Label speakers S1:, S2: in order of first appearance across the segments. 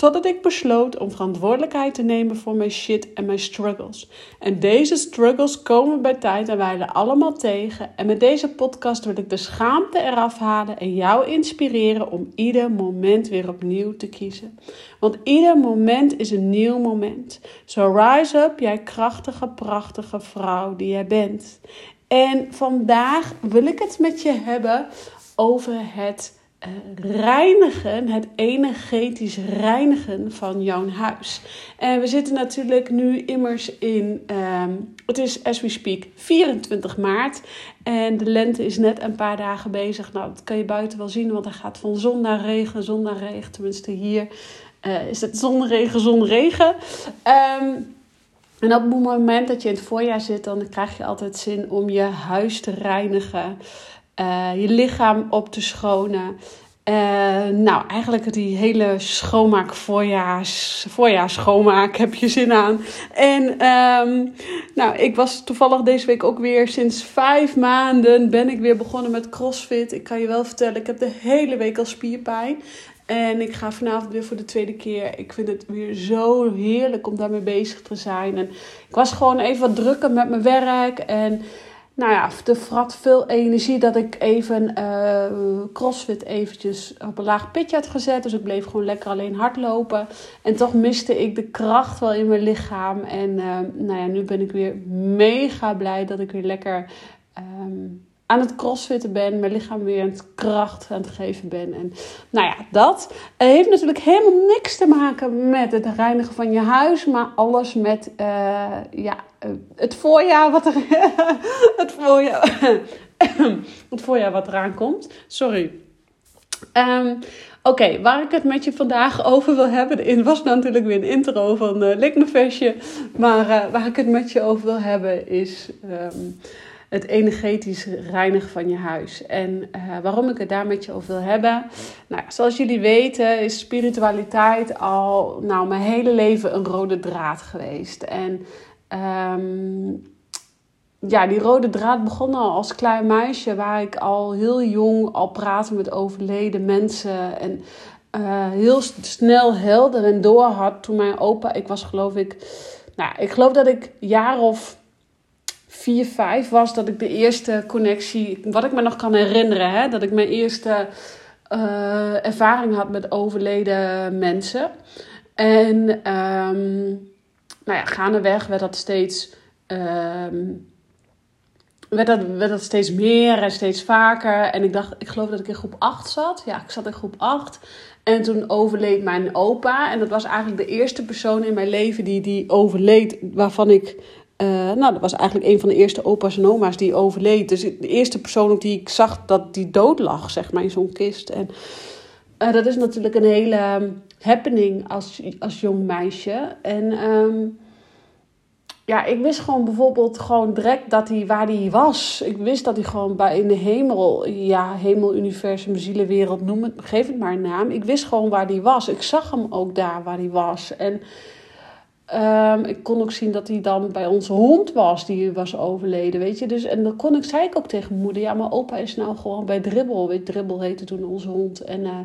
S1: Totdat ik besloot om verantwoordelijkheid te nemen voor mijn shit en mijn struggles. En deze struggles komen bij tijd en wijle allemaal tegen. En met deze podcast wil ik de schaamte eraf halen en jou inspireren om ieder moment weer opnieuw te kiezen. Want ieder moment is een nieuw moment. So rise up, jij krachtige, prachtige vrouw die jij bent. En vandaag wil ik het met je hebben over het reinigen, het energetisch reinigen van jouw huis. En we zitten natuurlijk nu immers in, ehm, het is as we speak 24 maart. En de lente is net een paar dagen bezig. Nou, dat kan je buiten wel zien, want hij gaat van zon naar regen, zon naar regen. Tenminste, hier uh, is het zonregen, zonregen. Um, en op het moment dat je in het voorjaar zit, dan krijg je altijd zin om je huis te reinigen, uh, je lichaam op te schonen. Uh, nou, eigenlijk die hele schoonmaak, voorjaars, schoonmaak heb je zin aan. En um, nou, ik was toevallig deze week ook weer sinds vijf maanden ben ik weer begonnen met CrossFit. Ik kan je wel vertellen, ik heb de hele week al spierpijn. En ik ga vanavond weer voor de tweede keer. Ik vind het weer zo heerlijk om daarmee bezig te zijn. En ik was gewoon even wat drukker met mijn werk. En nou ja, er vrat veel energie dat ik even uh, crossfit eventjes op een laag pitje had gezet. Dus ik bleef gewoon lekker alleen hardlopen. En toch miste ik de kracht wel in mijn lichaam. En uh, nou ja, nu ben ik weer mega blij dat ik weer lekker... Um, aan het crossfitten ben, mijn lichaam weer aan het kracht aan het geven ben. En nou ja, dat heeft natuurlijk helemaal niks te maken met het reinigen van je huis, maar alles met uh, ja, het voorjaar wat er het voorjaar, het voorjaar wat eraan komt. Sorry. Um, Oké, waar ik het met je vandaag over wil hebben. Er was natuurlijk weer een intro van uh, Lik Maar uh, waar ik het met je over wil hebben is. Um, het energetisch reinigen van je huis. En uh, waarom ik het daar met je over wil hebben. Nou, zoals jullie weten is spiritualiteit al nou, mijn hele leven een rode draad geweest. En um, ja, die rode draad begon al als klein meisje, waar ik al heel jong al praatte met overleden mensen. En uh, heel snel helder en door had toen mijn opa, ik was geloof ik, nou, ik geloof dat ik jaar of 4, 5 was dat ik de eerste connectie, wat ik me nog kan herinneren, hè, dat ik mijn eerste uh, ervaring had met overleden mensen. En um, nou ja, gaandeweg werd dat steeds. Um, werd dat, werd dat steeds meer en steeds vaker. En ik dacht, ik geloof dat ik in groep 8 zat. Ja, ik zat in groep 8. En toen overleed mijn opa. En dat was eigenlijk de eerste persoon in mijn leven die, die overleed. Waarvan ik uh, nou, dat was eigenlijk een van de eerste opa's en oma's die overleed. Dus de eerste persoon die ik zag dat die dood lag, zeg maar, in zo'n kist. En uh, dat is natuurlijk een hele um, happening als, als jong meisje. En um, ja, ik wist gewoon bijvoorbeeld gewoon direct dat hij waar hij was. Ik wist dat hij gewoon bij in de hemel, ja, hemel, universum, zielenwereld, noem het, geef het maar een naam. Ik wist gewoon waar hij was. Ik zag hem ook daar waar hij was. En Um, ik kon ook zien dat hij dan bij onze hond was, die was overleden, weet je. Dus, en dan kon ik, zei ik ook tegen mijn moeder, ja, maar opa is nou gewoon bij Dribbel. Weet Dribbel heette toen onze hond. En uh,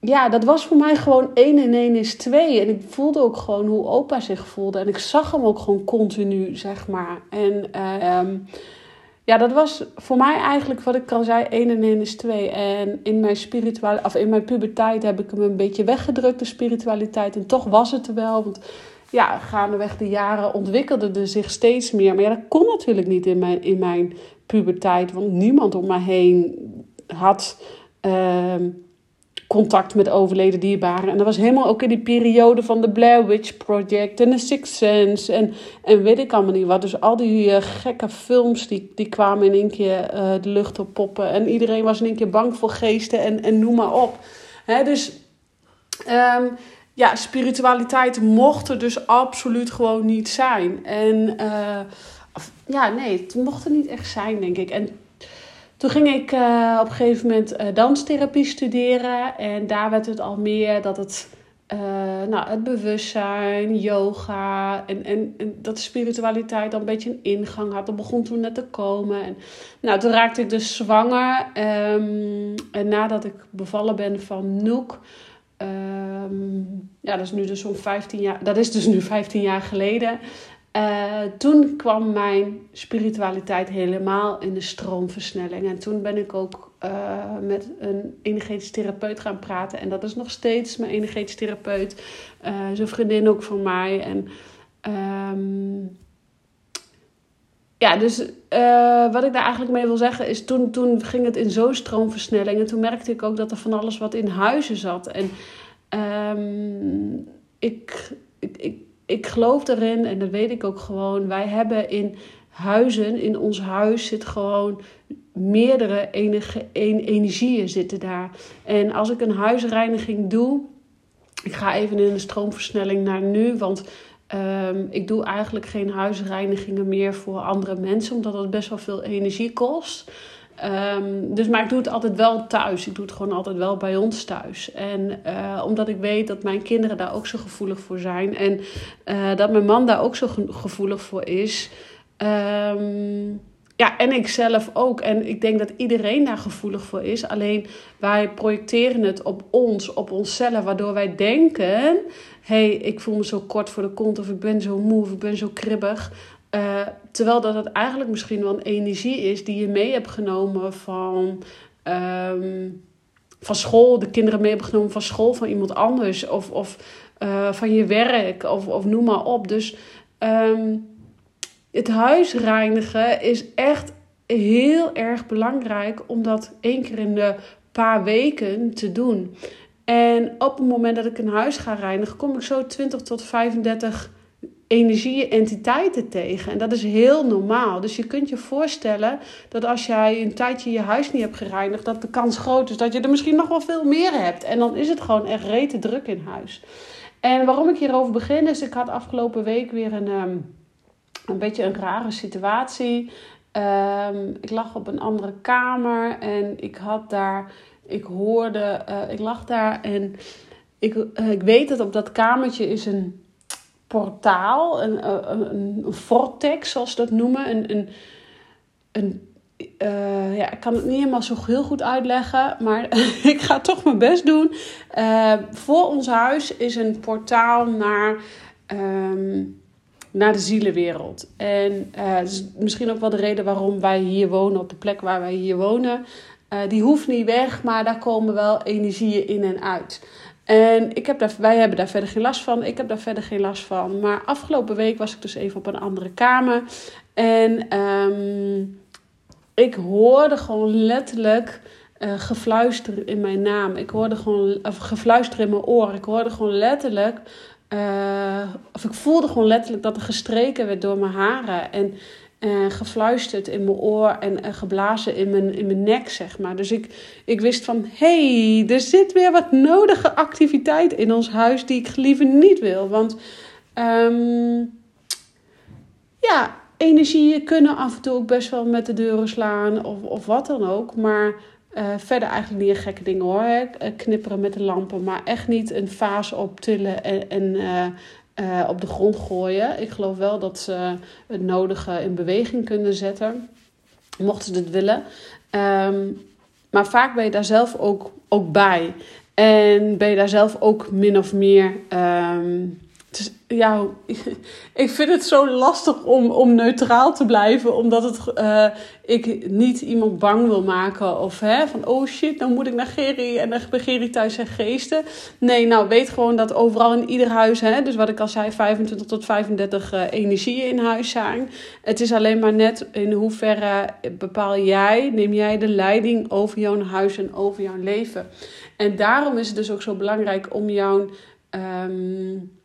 S1: ja, dat was voor mij gewoon één en één is twee. En ik voelde ook gewoon hoe opa zich voelde. En ik zag hem ook gewoon continu, zeg maar. En um, ja, dat was voor mij eigenlijk wat ik al zei, 1 en 1 is 2. En in mijn, spirituele, of in mijn puberteit heb ik hem een beetje weggedrukt, de spiritualiteit. En toch was het er wel, want ja, gaandeweg de jaren ontwikkelde er zich steeds meer. Maar ja, dat kon natuurlijk niet in mijn, in mijn puberteit, want niemand om me heen had... Uh, contact met overleden dierbaren. En dat was helemaal ook in die periode van de Blair Witch Project en The Sixth Sense en, en weet ik allemaal niet wat. Dus al die uh, gekke films die, die kwamen in één keer uh, de lucht op poppen. En iedereen was in één keer bang voor geesten en, en noem maar op. Hè, dus um, ja, spiritualiteit mocht er dus absoluut gewoon niet zijn. En ja, nee, het mocht er niet echt zijn, denk ik. En toen ging ik uh, op een gegeven moment uh, danstherapie studeren. En daar werd het al meer dat het, uh, nou, het bewustzijn, yoga en, en, en, dat spiritualiteit al een beetje een ingang had. Dat begon toen net te komen. En, nou, toen raakte ik dus zwanger. Um, en nadat ik bevallen ben van Noek. Um, ja, dat is nu dus zo'n 15 jaar. Dat is dus nu 15 jaar geleden. Uh, toen kwam mijn spiritualiteit helemaal in de stroomversnelling. En toen ben ik ook uh, met een energetisch therapeut gaan praten. En dat is nog steeds mijn energetisch therapeut. Uh, zijn vriendin ook van mij. En um, ja, dus wat ik daar eigenlijk mee wil zeggen is... Toen, toen ging het in zo'n stroomversnelling. En toen merkte ik ook dat er van alles wat in huizen zat. En ik, ik, ik ik geloof erin en dat weet ik ook gewoon. Wij hebben in huizen, in ons huis zit gewoon meerdere enige, energieën zitten daar. En als ik een huisreiniging doe, ik ga even in de stroomversnelling naar nu, want um, ik doe eigenlijk geen huisreinigingen meer voor andere mensen, omdat het best wel veel energie kost. Um, dus, maar ik doe het altijd wel thuis. Ik doe het gewoon altijd wel bij ons thuis. En uh, omdat ik weet dat mijn kinderen daar ook zo gevoelig voor zijn. En uh, dat mijn man daar ook zo gevoelig voor is. Um, ja, en ik zelf ook. En ik denk dat iedereen daar gevoelig voor is. Alleen wij projecteren het op ons, op onszelf. Waardoor wij denken: hé, hey, ik voel me zo kort voor de kont. Of ik ben zo moe. Of ik ben zo kribbig. Uh, terwijl dat het eigenlijk misschien wel een energie is die je mee hebt genomen van, um, van school. De kinderen mee hebben genomen van school van iemand anders. Of, of uh, van je werk. Of, of noem maar op. Dus um, het huis reinigen is echt heel erg belangrijk om dat één keer in de paar weken te doen. En op het moment dat ik een huis ga reinigen, kom ik zo 20 tot 35 energieën, entiteiten tegen. En dat is heel normaal. Dus je kunt je voorstellen dat als jij een tijdje je huis niet hebt gereinigd, dat de kans groot is dat je er misschien nog wel veel meer hebt. En dan is het gewoon echt rete druk in huis. En waarom ik hierover begin is, ik had afgelopen week weer een, ehm, een beetje een rare situatie. Um, ik lag op een andere kamer en ik had daar, ik hoorde, uh, ik lag daar en ik, uh, ik weet dat op dat kamertje is een portaal, een, een, een, vortex zoals ze dat noemen. Een, een, een uh, ja, ik kan het niet helemaal zo heel goed uitleggen, maar ik ga toch mijn best doen. Uh, voor ons huis is een portaal naar, um, naar de zielenwereld. En uh, is misschien ook wel de reden waarom wij hier wonen, op de plek waar wij hier wonen. die hoeft niet weg, maar daar komen wel energieën in en uit. En ik heb daar, wij hebben daar verder geen last van. Ik heb daar verder geen last van. Maar afgelopen week was ik dus even op een andere kamer. En um, ik hoorde gewoon letterlijk uh, gefluister in mijn naam. Ik hoorde gewoon of gefluister in mijn oor. Ik hoorde gewoon letterlijk. Uh, of ik voelde gewoon letterlijk dat er gestreken werd door mijn haren. En en gefluisterd in mijn oor en, geblazen in mijn, in mijn nek, zeg maar. Dus ik, ik wist van, hey, er zit weer wat nodige activiteit in ons huis die ik liever niet wil. Want um, ja, energieën kunnen af en toe ook best wel met de deuren slaan of, of wat dan ook. Maar uh, verder eigenlijk niet gekke dingen hoor. Knipperen met de lampen, maar echt niet een vaas optillen en, en uh, uh, op de grond gooien. Ik geloof wel dat ze het nodige in beweging kunnen zetten, mochten ze dit willen. Um, maar vaak ben je daar zelf ook, ook bij. En ben je daar zelf ook min of meer um, ja, ik vind het zo lastig om, om neutraal te blijven, omdat het, uh, ik niet iemand bang wil maken. Of hè, van oh shit, dan moet ik naar Geri en dan bij Geri thuis zijn geesten. Nee, nou weet gewoon dat overal in ieder huis, hè, dus wat ik al zei, 25 tot 35 uh, energieën in huis zijn. Het is alleen maar net in hoeverre bepaal jij, neem jij de leiding over jouw huis en over jouw leven. En daarom is het dus ook zo belangrijk om jouw. Um,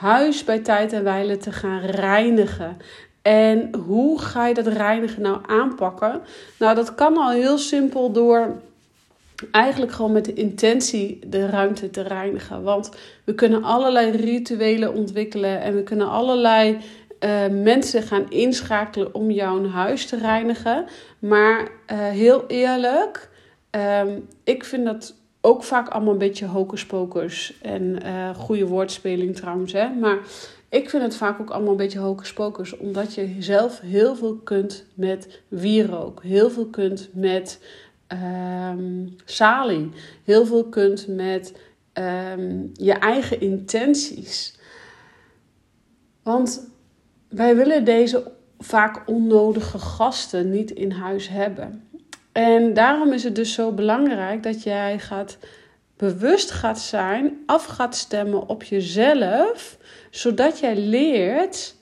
S1: huis bij tijd en wijle te gaan reinigen. En hoe ga je dat reinigen nou aanpakken? Nou, dat kan al heel simpel door eigenlijk gewoon met de intentie de ruimte te reinigen. Want we kunnen allerlei rituelen ontwikkelen en we kunnen allerlei uh, mensen gaan inschakelen om jouw huis te reinigen. Maar uh, heel eerlijk, um, ik vind dat ook vaak allemaal een beetje hocus pocus. En uh, goede woordspeling trouwens, hè. Maar ik vind het vaak ook allemaal een beetje hocus pocus. Omdat je zelf heel veel kunt met wierook. Heel veel kunt met um, salie. Heel veel kunt met um, je eigen intenties. Want wij willen deze vaak onnodige gasten niet in huis hebben. En daarom is het dus zo belangrijk dat jij gaat bewust gaat zijn, af gaat stemmen op jezelf, zodat jij leert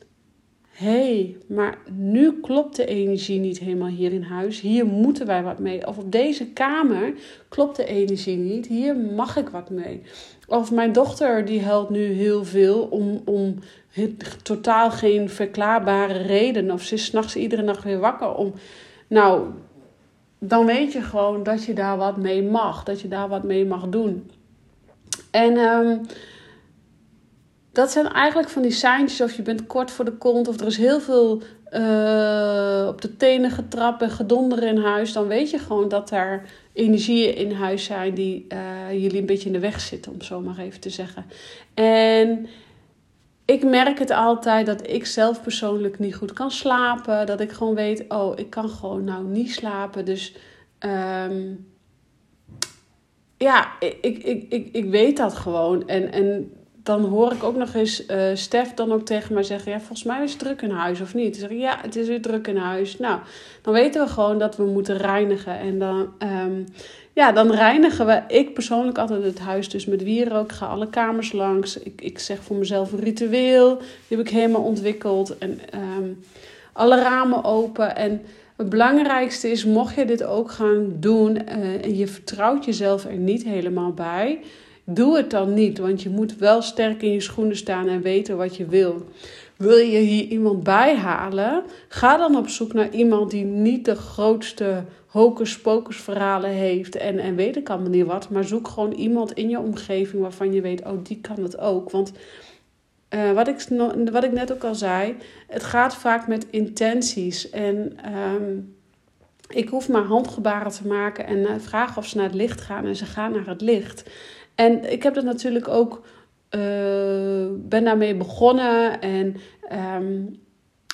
S1: hey, maar nu klopt de energie niet helemaal hier in huis. Hier moeten wij wat mee. Of op deze kamer klopt de energie niet. Hier mag ik wat mee. Of mijn dochter die huilt nu heel veel om, om totaal geen verklaarbare reden. Of ze is s'nachts iedere nacht weer wakker om. Nou, dan weet je gewoon dat je daar wat mee mag. Dat je daar wat mee mag doen. En um, dat zijn eigenlijk van die seintjes of je bent kort voor de kont of er is heel veel uh, op de tenen getrapt en gedonder in huis. Dan weet je gewoon dat er energieën in huis zijn die uh, jullie een beetje in de weg zitten, om zo maar even te zeggen. En ik merk het altijd dat ik zelf persoonlijk niet goed kan slapen. Dat ik gewoon weet, oh, ik kan gewoon nou niet slapen. Dus um, ja, ik, ik, ik, ik weet dat gewoon. En, en dan hoor ik ook nog eens uh, Stef dan ook tegen mij zeggen: Ja, volgens mij is het druk in huis of niet? Dan zeg Ja, het is weer druk in huis. Nou, dan weten we gewoon dat we moeten reinigen. En dan, um, ja, dan reinigen we. Ik persoonlijk altijd het huis dus met wierook. Ik ga alle kamers langs. Ik, ik zeg voor mezelf een ritueel. Die heb ik helemaal ontwikkeld. En um, alle ramen open. En het belangrijkste is, mocht je dit ook gaan doen uh, en je vertrouwt jezelf er niet helemaal bij Doe het dan niet, want je moet wel sterk in je schoenen staan en weten wat je wil. Wil je hier iemand bijhalen? Ga dan op zoek naar iemand die niet de grootste hocus pocus verhalen heeft en, en weet ik allemaal niet wat. Maar zoek gewoon iemand in je omgeving waarvan je weet, oh die kan het ook. Want uh, wat, ik, wat ik net ook al zei, het gaat vaak met intenties. En um, ik hoef maar handgebaren te maken en uh, vragen of ze naar het licht gaan en ze gaan naar het licht. En ik heb dat natuurlijk ook, uh, ben daarmee begonnen en um,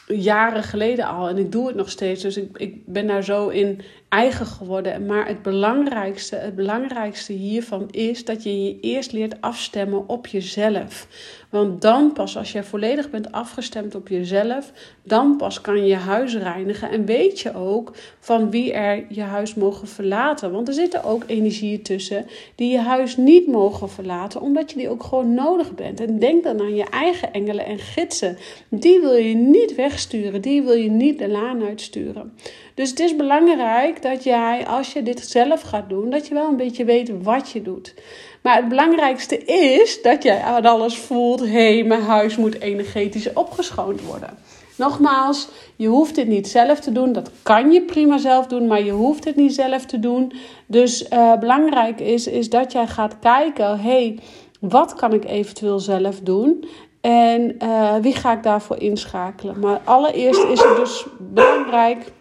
S1: jaren geleden al. En ik doe het nog steeds, dus ik, ik ben daar zo in eigen geworden. Maar het belangrijkste, het belangrijkste hiervan is dat je je eerst leert afstemmen op jezelf. Want dan pas, als je volledig bent afgestemd op jezelf, dan pas kan je je huis reinigen. En weet je ook van wie er je huis mogen verlaten. Want er zitten ook energieën tussen die je huis niet mogen verlaten, omdat je die ook gewoon nodig bent. En denk dan aan je eigen engelen en gidsen. Die wil je niet wegsturen, die wil je niet de laan uitsturen. Dus het is belangrijk dat jij, als je dit zelf gaat doen, dat je wel een beetje weet wat je doet. Maar het belangrijkste is dat jij aan alles voelt: hé, hey, mijn huis moet energetisch opgeschoond worden. Nogmaals, je hoeft dit niet zelf te doen. Dat kan je prima zelf doen, maar je hoeft het niet zelf te doen. Dus uh, belangrijk is, is dat jij gaat kijken: hey, wat kan ik eventueel zelf doen? En uh, wie ga ik daarvoor inschakelen? Maar allereerst is het dus belangrijk.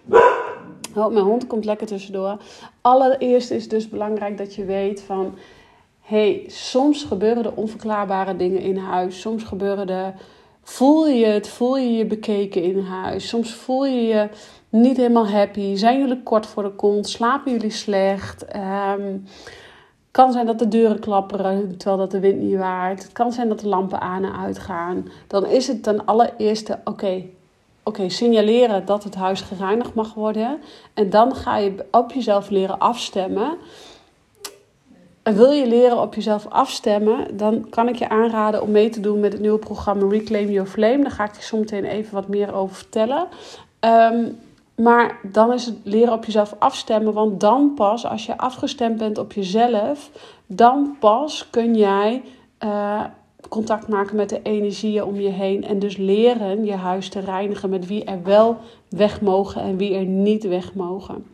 S1: Oh, mijn hond komt lekker tussendoor. Allereerst is dus belangrijk dat je weet van hey, soms gebeuren er onverklaarbare dingen in huis. Soms gebeuren er, voel je het, voel je je bekeken in huis. Soms voel je je niet helemaal happy. Zijn jullie kort voor de kont? Slapen jullie slecht? Um, kan zijn dat de deuren klapperen terwijl dat de wind niet waait. Het kan zijn dat de lampen aan en uit gaan. Dan is het ten allereerste, oké, oké, signaleren dat het huis gereinigd mag worden. En dan ga je op jezelf leren afstemmen. En wil je leren op jezelf afstemmen, dan kan ik je aanraden om mee te doen met het nieuwe programma Reclaim Your Flame. Daar ga ik je zo meteen even wat meer over vertellen. Um, maar dan is het leren op jezelf afstemmen. Want dan pas, als je afgestemd bent op jezelf, dan pas kun jij uh, contact maken met de energieën om je heen. En dus leren je huis te reinigen met wie er wel weg mogen en wie er niet weg mogen.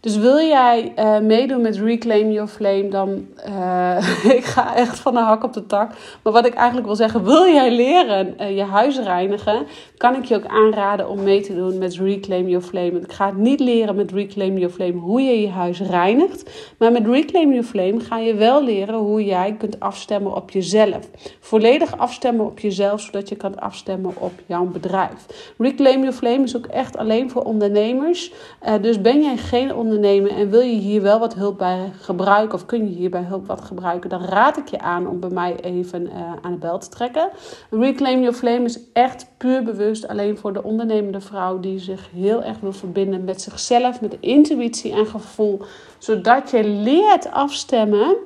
S1: Dus wil jij uh, meedoen met Reclaim Your Flame, dan uh, ik ga echt van de hak op de tak. Maar wat ik eigenlijk wil zeggen, wil jij leren uh, je huis reinigen, kan ik je ook aanraden om mee te doen met Reclaim Your Flame. Ik ga niet leren met Reclaim Your Flame hoe je je huis reinigt, maar met Reclaim Your Flame ga je wel leren hoe jij kunt afstemmen op jezelf. Volledig afstemmen op jezelf, zodat je kan afstemmen op jouw bedrijf. Reclaim Your Flame is ook echt alleen voor ondernemers. dus ben jij geen ondernemer ondernemen en wil je hier wel wat hulp bij gebruiken of kun je hierbij hulp wat gebruiken, dan raad ik je aan om bij mij even uh, aan de bel te trekken. Reclaim Your Flame is echt puur bewust alleen voor de ondernemende vrouw die zich heel erg wil verbinden met zichzelf, met intuïtie en gevoel, zodat je leert afstemmen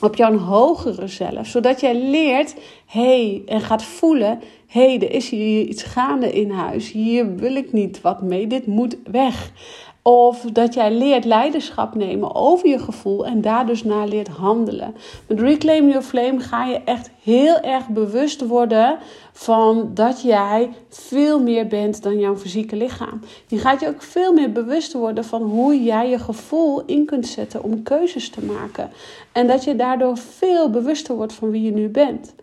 S1: op jouw hogere zelf. Zodat jij leert, hey, en gaat voelen, hey, er is hier iets gaande in huis. Hier wil ik niet wat mee, dit moet weg. Of dat jij leert leiderschap nemen over je gevoel en daar dus naar leert handelen. Met Reclaim Your Flame ga je echt heel erg bewust worden van dat jij veel meer bent dan jouw fysieke lichaam. Je gaat je ook veel meer bewust worden van hoe jij je gevoel in kunt zetten om keuzes te maken. En dat je daardoor veel bewuster wordt van wie je nu bent.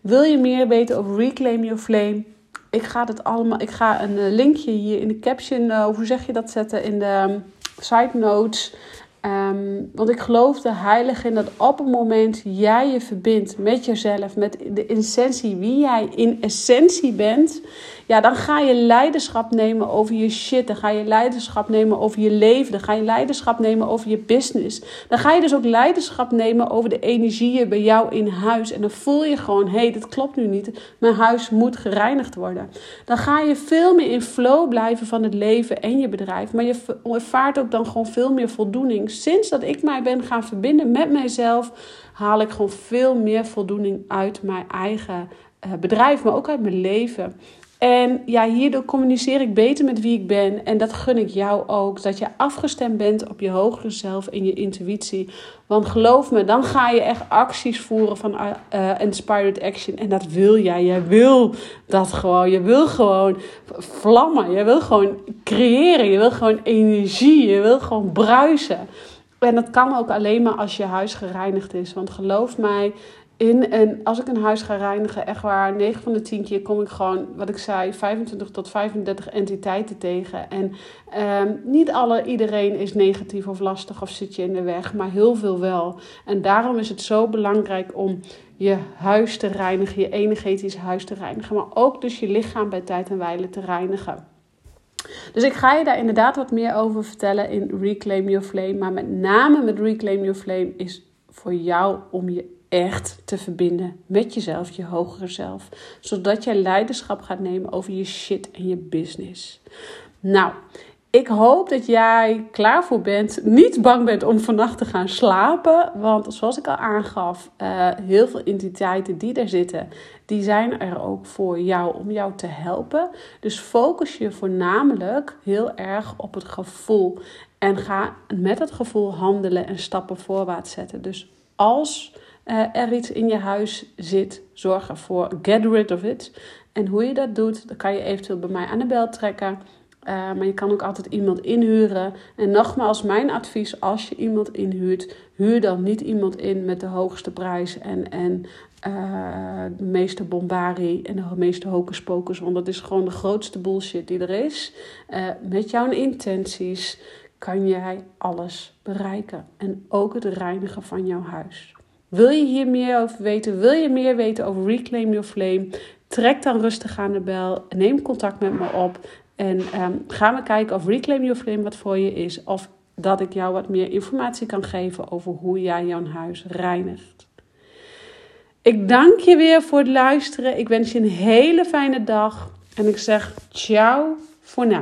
S1: Wil je meer weten over Reclaim Your Flame? Ik ga het allemaal. Ik ga een eh, linkje hier in de caption, uh, hoe zeg je dat, zetten in de um, side notes. Ehm, want ik geloof de heilige in dat op het moment jij je verbindt met jezelf, met de essentie, wie jij in essentie bent, ja, dan ga je leiderschap nemen over je shit. Dan ga je leiderschap nemen over je leven. Dan ga je leiderschap nemen over je business. Dan ga je dus ook leiderschap nemen over de energieën bij jou in huis. En dan voel je gewoon, hé, hey, dit klopt nu niet. Mijn huis moet gereinigd worden. Dan ga je veel meer in flow blijven van het leven en je bedrijf. Maar je ervaart ook dan gewoon veel meer voldoening. Sinds dat ik mij ben gaan verbinden met mijzelf, haal ik gewoon veel meer voldoening uit mijn eigen eh, bedrijf, maar ook uit mijn leven. En ja, hierdoor communiceer ik beter met wie ik ben. En dat gun ik jou ook. Dat je afgestemd bent op je hogere zelf en je intuïtie. Want geloof me, dan ga je echt acties voeren van uh, inspired action. En dat wil jij. Jij wil dat gewoon. Je wil gewoon vlammen. Je wil gewoon creëren. Je wil gewoon energie. Je wil gewoon bruisen. En dat kan ook alleen maar als je huis gereinigd is. Want geloof mij, in. En als ik een huis ga reinigen, echt waar, 9 van de 10 keer kom ik gewoon, wat ik zei, 25 tot 35 entiteiten tegen. En ehm, niet alle, iedereen is negatief of lastig of zit je in de weg, maar heel veel wel. En daarom is het zo belangrijk om je huis te reinigen, je energetisch huis te reinigen, maar ook dus je lichaam bij tijd en wijle te reinigen. Dus ik ga je daar inderdaad wat meer over vertellen in Reclaim Your Flame. Maar met name met Reclaim Your Flame is voor jou om je echt te verbinden met jezelf, je hogere zelf. Zodat jij leiderschap gaat nemen over je shit en je business. Nou, ik hoop dat jij klaar voor bent, niet bang bent om vannacht te gaan slapen. Want zoals ik al aangaf, uh, heel veel entiteiten die er zitten, die zijn er ook voor jou om jou te helpen. Dus focus je voornamelijk heel erg op het gevoel. En ga met het gevoel handelen en stappen voorwaarts zetten. Dus als uh, er iets in je huis zit, zorg ervoor. Get rid of it. En hoe je dat doet, dan kan je eventueel bij mij aan de bel trekken. Uh, maar je kan ook altijd iemand inhuren. En nogmaals, mijn advies: als je iemand inhuurt, huur dan niet iemand in met de hoogste prijs en, en uh, de meeste bombari en de meeste hocus pocus. Want dat is gewoon de grootste bullshit die er is. Met jouw intenties kan jij alles bereiken. En ook het reinigen van jouw huis. Wil je hier meer over weten? Wil je meer weten over Reclaim Your Flame? Trek dan rustig aan de bel. Neem contact met me op. En um, ga we kijken of Reclaim Your Flame wat voor je is. Of dat ik jou wat meer informatie kan geven over hoe jij jouw huis reinigt. Ik dank je weer voor het luisteren. Ik wens je een hele fijne dag. En ik zeg ciao voor nu.